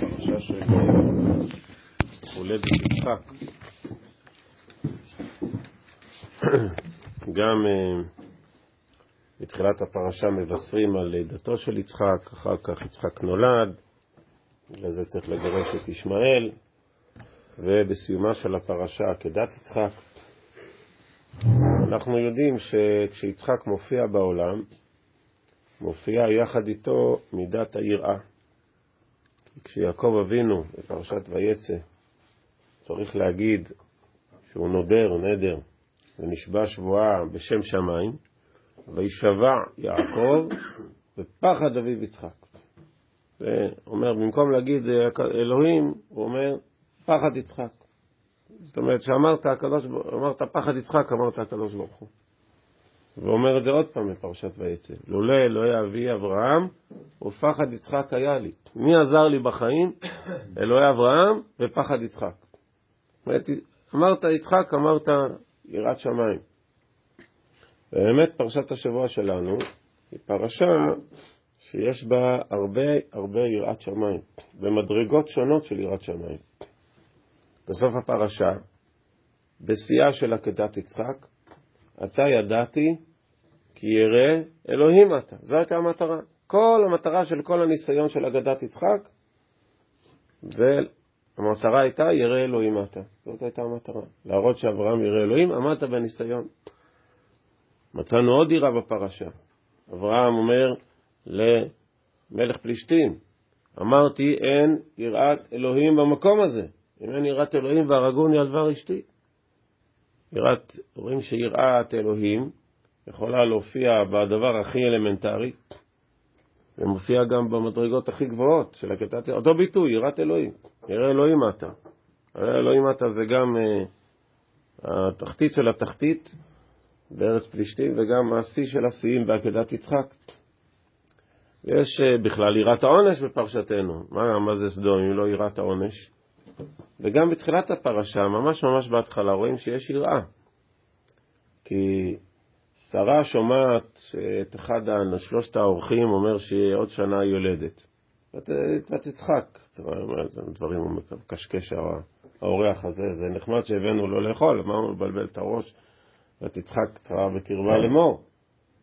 פרשה של הולדת יצחק. גם בתחילת הפרשה מבשרים על לידתו של יצחק, אחר כך יצחק נולד, בגלל זה צריך לגרש את ישמעאל, ובסיומה של הפרשה עקדת יצחק. אנחנו יודעים שכשיצחק מופיע בעולם, מופיעה יחד איתו מידת היראה. כשיעקב אבינו בפרשת ויצא צריך להגיד שהוא נודר, נדר, ונשבע שבועה בשם שמיים, וישבע יעקב בפחד אביו יצחק. ואומר, במקום להגיד אלוהים, הוא אומר פחד יצחק. זאת אומרת, שאמרת הקדוש, אמרת פחד יצחק, אמרת הקדוש ברוך הוא. ואומר את זה עוד פעם בפרשת ויצא. לולא אלוהי אבי אברהם, ופחד יצחק היה לי. מי עזר לי בחיים? אלוהי אברהם ופחד יצחק. אמרת יצחק, אמרת יראת שמיים. באמת פרשת השבוע שלנו היא פרשה שיש בה הרבה הרבה יראת שמיים, במדרגות שונות של יראת שמיים. בסוף הפרשה, בשיאה של עקדת יצחק, אתה ידעתי כי ירא אלוהים אתה. זו הייתה המטרה. כל המטרה של כל הניסיון של אגדת יצחק, והמטרה הייתה ירא אלוהים אתה. זאת הייתה המטרה. להראות שאברהם ירא אלוהים, עמדת בניסיון. מצאנו עוד יראה בפרשה. אברהם אומר למלך פלישתים, אמרתי אין יראת אלוהים במקום הזה. אם אין יראת אלוהים והרגוני על דבר אשתי. יראת, רואים שיראת אלוהים יכולה להופיע בדבר הכי אלמנטרי, ומופיע גם במדרגות הכי גבוהות של הקטעת, אותו ביטוי, יראת אלוהים, ירא אלוהים אתה. ירא אלוהים אתה זה גם uh, התחתית של התחתית בארץ פלישתים, וגם השיא של השיאים בעקדת יצחק. יש uh, בכלל יראת העונש בפרשתנו. מה, מה זה סדום אם לא יראת העונש? וגם בתחילת הפרשה, ממש ממש בהתחלה, רואים שיש יראה. כי שרה שומעת את אחד שלושת האורחים אומר שהיא עוד שנה יולדת. ותצחק. דברים הוא מקשקש האורח הזה, זה נחמד שהבאנו לו לאכול, אמרנו לבלבל את הראש, ותצחק צרה בקרבה לאמור.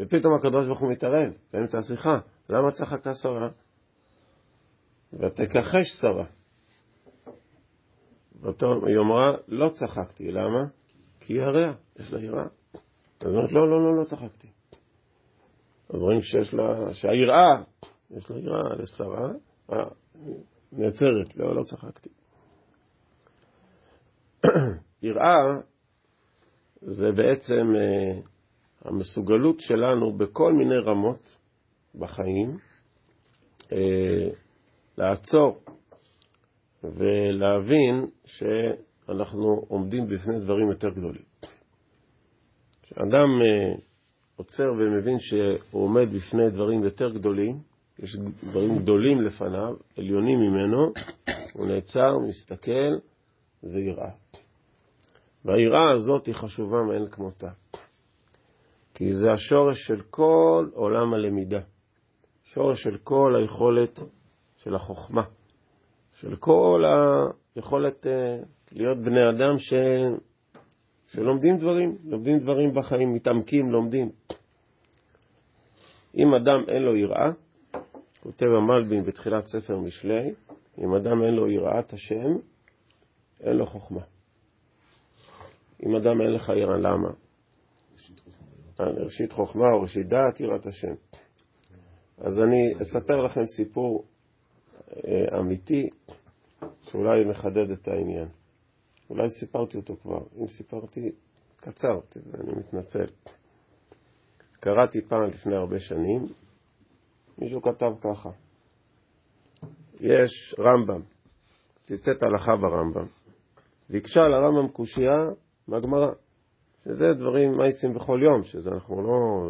ופתאום הקדוש ברוך הוא מתערב באמצע השיחה. למה צחקה שרה? ותכחש שרה. ואותו היא אמרה, לא צחקתי, למה? כי היא יראה, יש לה יראה. אז אומרת, לא, לא, לא, לא צחקתי. אז רואים שיש לה, שהיראה, יש לה יראה לשרה, נעצרת, לא, לא צחקתי. יראה זה בעצם אה, המסוגלות שלנו בכל מיני רמות בחיים אה, לעצור ולהבין שאנחנו עומדים בפני דברים יותר גדולים. כשאדם אה, עוצר ומבין שהוא עומד בפני דברים יותר גדולים, יש דברים גדולים לפניו, עליונים ממנו, הוא נעצר, מסתכל, זה יראה. והיראה הזאת היא חשובה מאין כמותה. כי זה השורש של כל עולם הלמידה. שורש של כל היכולת של החוכמה. של כל היכולת אה, להיות בני אדם ש... שלומדים דברים, לומדים דברים בחיים, מתעמקים, לומדים. אם אדם אין לו יראה, כותב המלבין בתחילת ספר משלי, אם אדם אין לו יראת השם, אין לו חוכמה. אם אדם אין לך יראה, למה? ראשית חוכמה או ראשית דעת יראת השם. אז אני אספר לכם סיפור אה, אמיתי, שאולי מחדד את העניין. אולי סיפרתי אותו כבר. אם סיפרתי, קצר, אני מתנצל. קראתי פעם לפני הרבה שנים, מישהו כתב ככה: יש רמב"ם, ציטט הלכה ברמב"ם, ביקשה לרמב"ם קושייה מהגמרא, שזה דברים מייסים בכל יום, שזה אנחנו לא...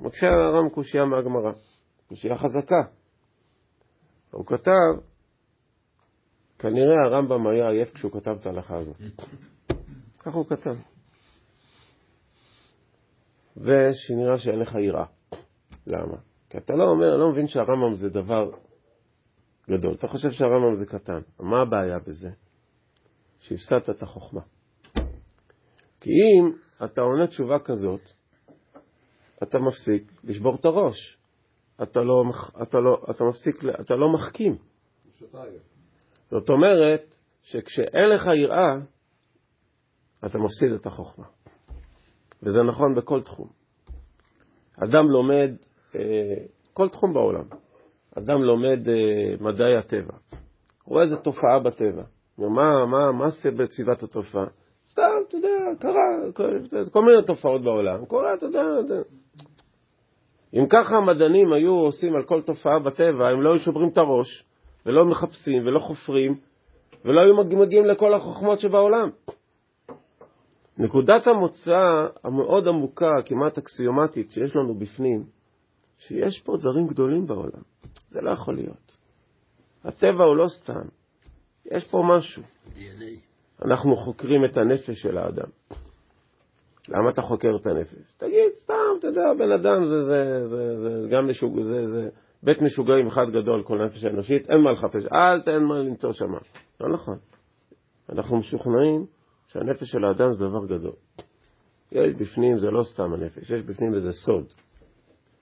מקשה על הרמב"ם קושייה מהגמרא, קושייה חזקה. הוא כתב, כנראה הרמב"ם היה עייף כשהוא כתב את ההלכה הזאת. ככה הוא כתב. זה שנראה שאין לך יראה. למה? כי אתה לא אומר, לא מבין שהרמב"ם זה דבר גדול. אתה חושב שהרמב"ם זה קטן. מה הבעיה בזה? שהפסדת את החוכמה. כי אם אתה עונה תשובה כזאת, אתה מפסיק לשבור את הראש. אתה לא, אתה לא, אתה מפסיק, אתה לא מחכים. זאת אומרת שכשאין לך יראה, אתה מפסיד את החוכמה. וזה נכון בכל תחום. אדם לומד, אה, כל תחום בעולם, אדם לומד אה, מדעי הטבע, רואה איזו תופעה בטבע, מה, מה, מה זה בצבעת התופעה? סתם, אתה יודע, קרה, כל, כל מיני תופעות בעולם, קורה, אתה יודע, אתה... אם ככה המדענים היו עושים על כל תופעה בטבע, הם לא היו שוברים את הראש, ולא מחפשים, ולא חופרים, ולא היו מגיעים לכל החוכמות שבעולם. נקודת המוצא המאוד עמוקה, כמעט אקסיומטית, שיש לנו בפנים, שיש פה דברים גדולים בעולם. זה לא יכול להיות. הטבע הוא לא סתם, יש פה משהו. אנחנו חוקרים את הנפש של האדם. למה אתה חוקר את הנפש? תגיד, סתם, אתה יודע, בן אדם זה, זה, זה, זה, זה גם משוג... זה, זה בית משוגעים אחד גדול, כל נפש האנושית, אין מה לחפש, אל תן מה למצוא שם. לא נכון. אנחנו משוכנעים שהנפש של האדם זה דבר גדול. יש בפנים, זה לא סתם הנפש, יש בפנים איזה סוד.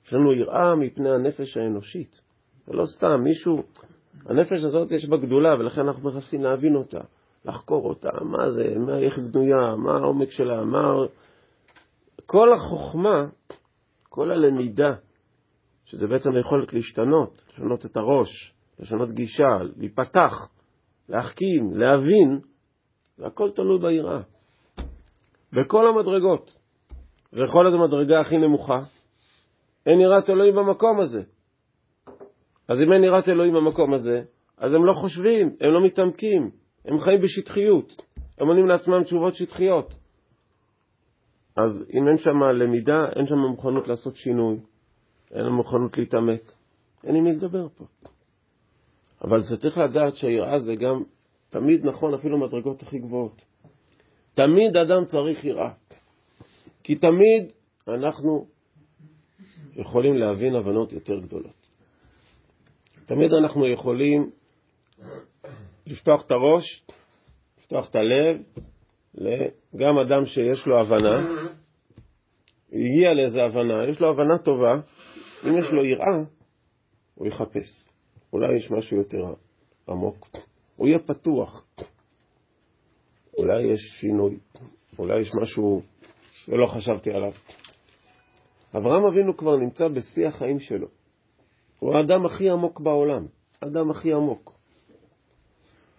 יש לנו יראה מפני הנפש האנושית. זה לא סתם, מישהו, הנפש הזאת יש בה גדולה, ולכן אנחנו מנסים להבין אותה, לחקור אותה, מה זה, מה, איך בנויה, מה העומק שלה, מה... כל החוכמה, כל הלמידה, שזה בעצם היכולת להשתנות, לשנות את הראש, לשנות גישה, להיפתח, להחכים, להבין, זה הכל תלוי ביראה. בכל המדרגות. זה יכול להיות המדרגה הכי נמוכה. אין יראת אלוהים במקום הזה. אז אם אין יראת אלוהים במקום הזה, אז הם לא חושבים, הם לא מתעמקים, הם חיים בשטחיות, הם עונים לעצמם תשובות שטחיות. אז אם אין שם למידה, אין שם מוכנות לעשות שינוי, אין מוכנות להתעמק, אין עם מי לדבר פה. אבל זה צריך לדעת שהיראה זה גם תמיד נכון אפילו במדרגות הכי גבוהות. תמיד אדם צריך יראה. כי תמיד אנחנו יכולים להבין הבנות יותר גדולות. תמיד אנחנו יכולים לפתוח את הראש, לפתוח את הלב, גם אדם שיש לו הבנה, הגיע לאיזו הבנה, יש לו הבנה טובה, אם יש לו יראה, הוא יחפש. אולי יש משהו יותר עמוק. הוא יהיה פתוח. אולי יש שינוי, אולי יש משהו שלא חשבתי עליו. אברהם אבינו כבר נמצא בשיא החיים שלו. הוא האדם הכי עמוק בעולם, האדם הכי עמוק.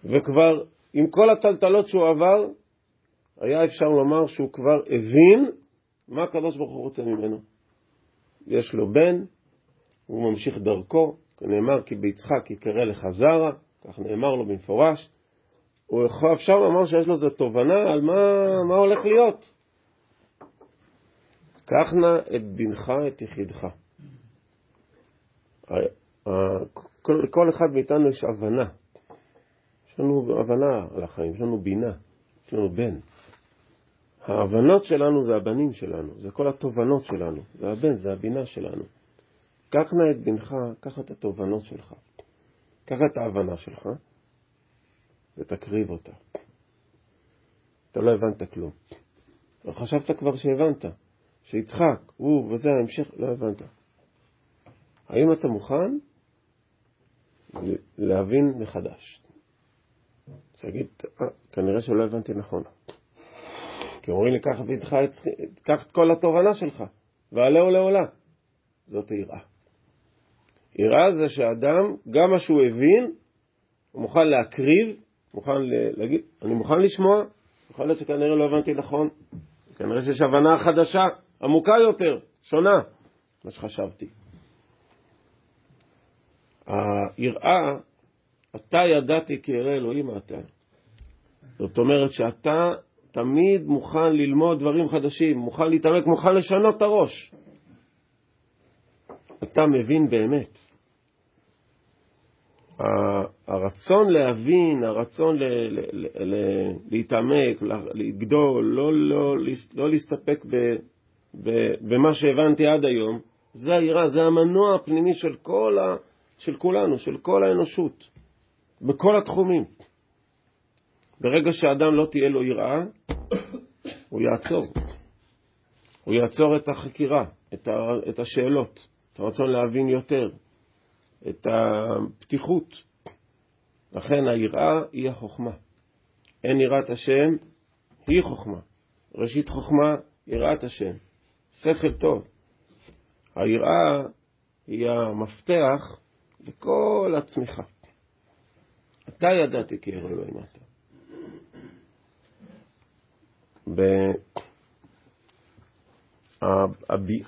וכבר עם כל הטלטלות שהוא עבר, היה אפשר לומר שהוא כבר הבין מה הקדוש ברוך הוא רוצה ממנו. יש לו בן, הוא ממשיך דרכו, נאמר כי ביצחק יקרא לך זרע, כך נאמר לו במפורש. הוא יכול, אפשר לומר שיש לו איזו תובנה על מה, מה הולך להיות. קח נא את בנך, את יחידך. לכל אחד מאיתנו יש הבנה. יש לנו הבנה על החיים, יש לנו בינה, יש לנו בן. ההבנות שלנו זה הבנים שלנו, זה כל התובנות שלנו, זה הבן, זה הבינה שלנו. קח נא את בנך, קח את התובנות שלך, קח את ההבנה שלך ותקריב אותה. אתה לא הבנת כלום. לא חשבת כבר שהבנת, שיצחק, הוא וזה ההמשך, לא הבנת. האם אתה מוכן להבין מחדש? תגיד, אה, כנראה שלא הבנתי נכון. כי אומרים לי, קח את כל התובנה שלך, ועלהו לעולה. זאת היראה. יראה זה שאדם, גם מה שהוא הבין, הוא מוכן להקריב, מוכן להגיד, אני מוכן לשמוע, יכול להיות שכנראה לא הבנתי נכון, כנראה שיש הבנה חדשה, עמוקה יותר, שונה, מה שחשבתי. היראה, אתה ידעתי כי ירא אלוהים אתה. זאת אומרת שאתה תמיד מוכן ללמוד דברים חדשים, מוכן להתעמק, מוכן לשנות את הראש. אתה מבין באמת. הרצון להבין, הרצון להתעמק, לגדול, לא, לא, לא להסתפק ב, ב, במה שהבנתי עד היום, זה היראה, זה המנוע הפנימי של, ה, של כולנו, של כל האנושות. בכל התחומים. ברגע שאדם לא תהיה לו יראה, הוא יעצור. הוא יעצור את החקירה, את, ה, את השאלות, את הרצון להבין יותר, את הפתיחות. לכן היראה היא החוכמה. אין יראת השם, היא חוכמה. ראשית חוכמה, יראת השם. שכל טוב. היראה היא המפתח לכל הצמיחה. אתה ידעתי כי ירא אלוהים אתה.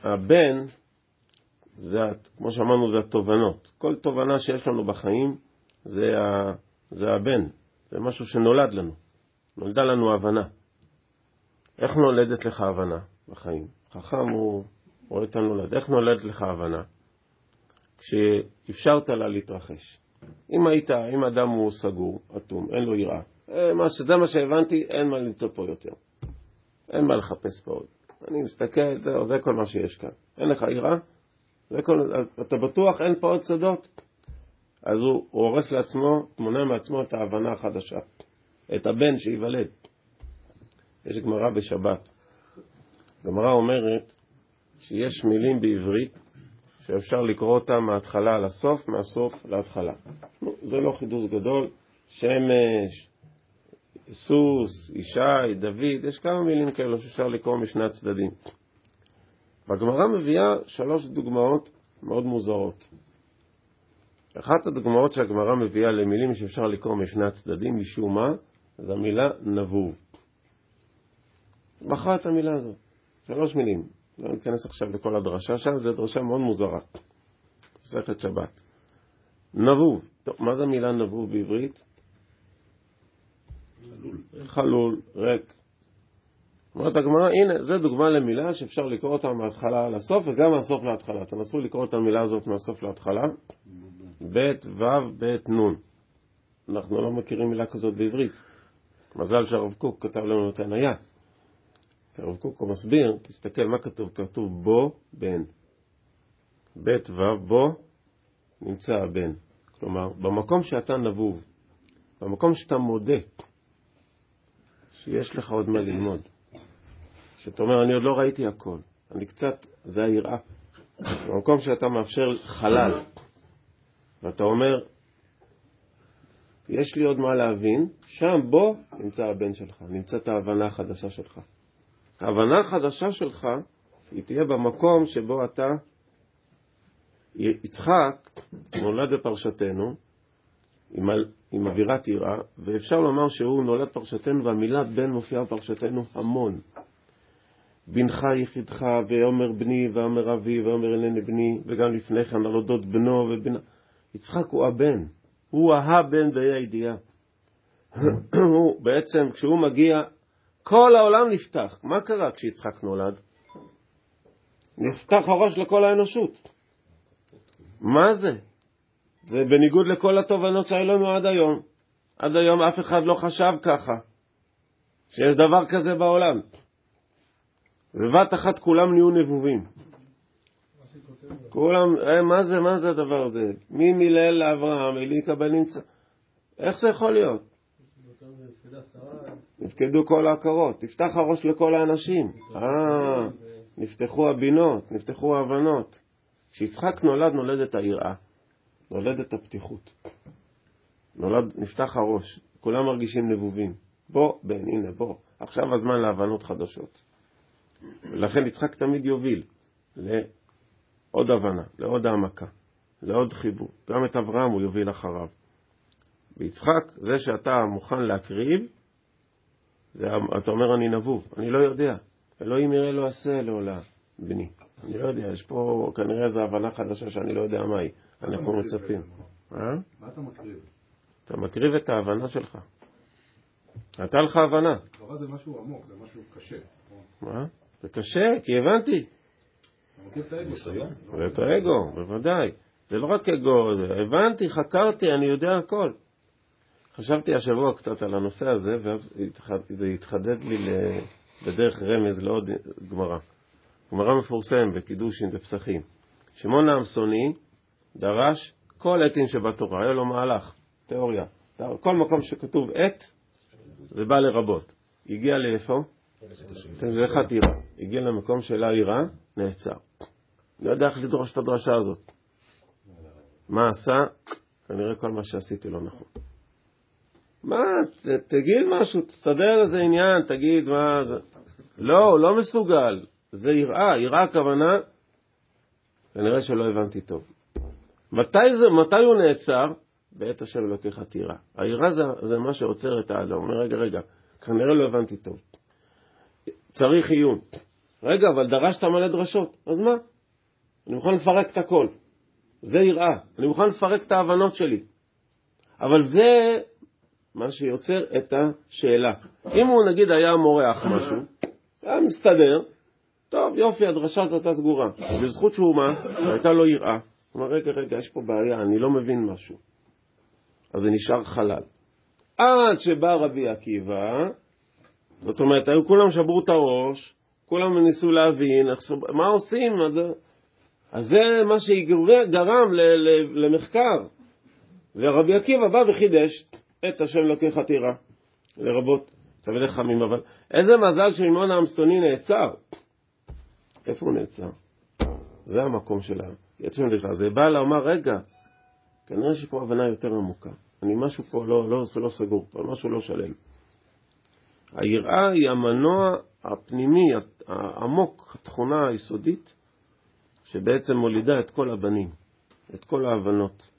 הבן, זה, כמו שאמרנו, זה התובנות. כל תובנה שיש לנו בחיים זה, ה, זה הבן, זה משהו שנולד לנו. נולדה לנו הבנה. איך נולדת לך הבנה בחיים? חכם הוא רואה את הנולד. איך נולדת לך הבנה? כשאפשרת לה להתרחש. אם היית, אם אדם הוא סגור, אטום, אין לו יראה, אה, זה מה שהבנתי, אין מה למצוא פה יותר. אין מה לחפש פה עוד. אני מסתכל, זהו, זה כל מה שיש כאן. אין לך יראה? כל, אתה בטוח אין פה עוד שדות? אז הוא, הוא הורס לעצמו, תמונה מעצמו את ההבנה החדשה, את הבן שייוולד. יש גמרא בשבת. גמרא אומרת שיש מילים בעברית שאפשר לקרוא אותם מההתחלה לסוף, מהסוף להתחלה. זה לא חידוש גדול. שמש, סוס, ישי, דוד, יש כמה מילים כאלו שאפשר לקרוא משני הצדדים. והגמרא מביאה שלוש דוגמאות מאוד מוזרות. אחת הדוגמאות שהגמרא מביאה למילים שאפשר לקרוא משני הצדדים, משום מה, זה המילה נבוב. בחרה את המילה הזאת. שלוש מילים. לא ניכנס עכשיו לכל הדרשה שם, זו דרשה מאוד מוזרה. מסכת שבת. נבוב. טוב, מה זה המילה נבוב בעברית? חלול. חלול, ריק. אומרת הגמרא, הנה, זו דוגמה למילה שאפשר לקרוא אותה מההתחלה לסוף וגם מהסוף להתחלה. תנסו לקרוא את המילה הזאת מהסוף להתחלה. ב' ו' ב' נ'. אנחנו לא מכירים מילה כזאת בעברית. מזל שהרב קוק כתב לנו את הניה. הרב קוק מסביר, תסתכל מה כתוב, כתוב בו בן. ב' ו' בו נמצא הבן. כלומר, במקום שאתה נבוב, במקום שאתה מודה שיש לך עוד מה ללמוד, שאתה אומר, אני עוד לא ראיתי הכל, אני קצת, זה היראה. במקום שאתה מאפשר חלל, ואתה אומר, יש לי עוד מה להבין, שם בו נמצא הבן שלך, נמצאת ההבנה החדשה שלך. ההבנה החדשה שלך, היא תהיה במקום שבו אתה, יצחק נולד בפרשתנו עם, עם אווירת יראה, ואפשר לומר שהוא נולד פרשתנו, והמילה בן מופיעה בפרשתנו המון. בנך יחידך, ואומר בני, ואומר אבי, ואומר אינני בני, וגם לפני כן על אודות בנו ובנה. יצחק הוא הבן, הוא הבן באי הידיעה. הוא בעצם, כשהוא מגיע, כל העולם נפתח. מה קרה כשיצחק נולד? נפתח הראש לכל האנושות. מה זה? זה בניגוד לכל התובנות שהיו לנו עד היום. עד היום אף אחד לא חשב ככה, שיש דבר כזה בעולם. בבת אחת כולם נהיו נבובים. כולם, אה, מה זה, מה זה הדבר הזה? מי מילל לאברהם, אליקה בנמצא? איך זה יכול להיות? נפקדו כל ההכרות, תפתח הראש לכל האנשים. אה, נפתחו הבינות, נפתחו ההבנות. כשיצחק נולד, נולדת היראה, נולדת הפתיחות. נולד, נפתח הראש, כולם מרגישים נבובים. בוא, בן, הנה, בוא. עכשיו הזמן להבנות חדשות. ולכן יצחק תמיד יוביל לעוד הבנה, לעוד העמקה, לעוד חיבור. גם את אברהם הוא יוביל אחריו. ויצחק, זה שאתה מוכן להקריב, זה, אתה אומר אני נבוב, אני לא יודע. אלוהים יראה לא עשה לעולם, בני. אני לא יודע, יש פה כנראה איזו הבנה חדשה שאני לא יודע מהי. אנחנו מצפים. אה? מה אתה מקריב? אתה מקריב את ההבנה שלך. הייתה לך הבנה. תורה זה משהו עמוק, זה משהו קשה. מה? זה קשה, כי הבנתי. זה את האגו, בוודאי. זה לא רק אגו, הבנתי, חקרתי, אני יודע הכל. חשבתי השבוע קצת על הנושא הזה, ואז זה התחדד לי בדרך רמז לעוד גמרא. גמרא מפורסם בקידושין בפסחים. שמעון העמסוני דרש כל עטין שבתורה, היה לו מהלך, תיאוריה. כל מקום שכתוב את, זה בא לרבות. הגיע לאיפה? זה חתירה. הגיע למקום של העירה, נעצר. לא יודע איך לדרוש את הדרשה הזאת. מה עשה? כנראה כל מה שעשיתי לא נכון. מה, ת, תגיד משהו, תסתדר איזה עניין, תגיד מה זה. לא, הוא לא מסוגל. זה יראה, יראה הכוונה, כנראה שלא הבנתי טוב. מתי, זה, מתי הוא נעצר? בעת השם אלוקיך תירא. היראה זה, זה מה שעוצר את האדם. הוא אומר, רגע, רגע, כנראה לא הבנתי טוב. צריך עיון. רגע, אבל דרשת מלא דרשות, אז מה? אני מוכן לפרק את הכל. זה יראה. אני מוכן לפרק את ההבנות שלי. אבל זה מה שיוצר את השאלה. אם הוא נגיד היה מורח משהו, היה מסתדר, טוב, יופי, הדרשה הזאת הייתה סגורה. בזכות שהוא מה? הייתה לו יראה. הוא אמר, רגע, רגע, יש פה בעיה, אני לא מבין משהו. אז זה נשאר חלל. עד שבא רבי עקיבא, זאת אומרת, היו כולם שברו את הראש, כולם ניסו להבין, מה עושים? אז זה מה שגרם למחקר. ורבי עקיבא בא וחידש את השם לוקח חתירה, לרבות תבלי חמים, אבל איזה מזל שמעון העמסוני נעצר. איפה הוא נעצר? זה המקום של היצום לך. זה בא לומר, רגע, כנראה שפה הבנה יותר עמוקה. אני משהו פה לא, לא, לא סגור, פה משהו לא שלם. היראה היא המנוע הפנימי, העמוק, התכונה היסודית, שבעצם מולידה את כל הבנים, את כל ההבנות.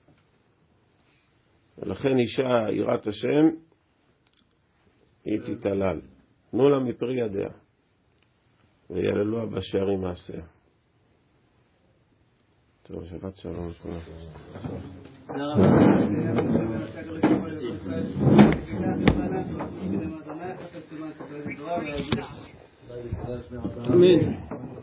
ולכן אישה יראת השם, היא תתעלל. תנו לה מפרי ידיה, ויעללוה בשערים מעשיה. טוב, שבת שלום לכולם. אמן.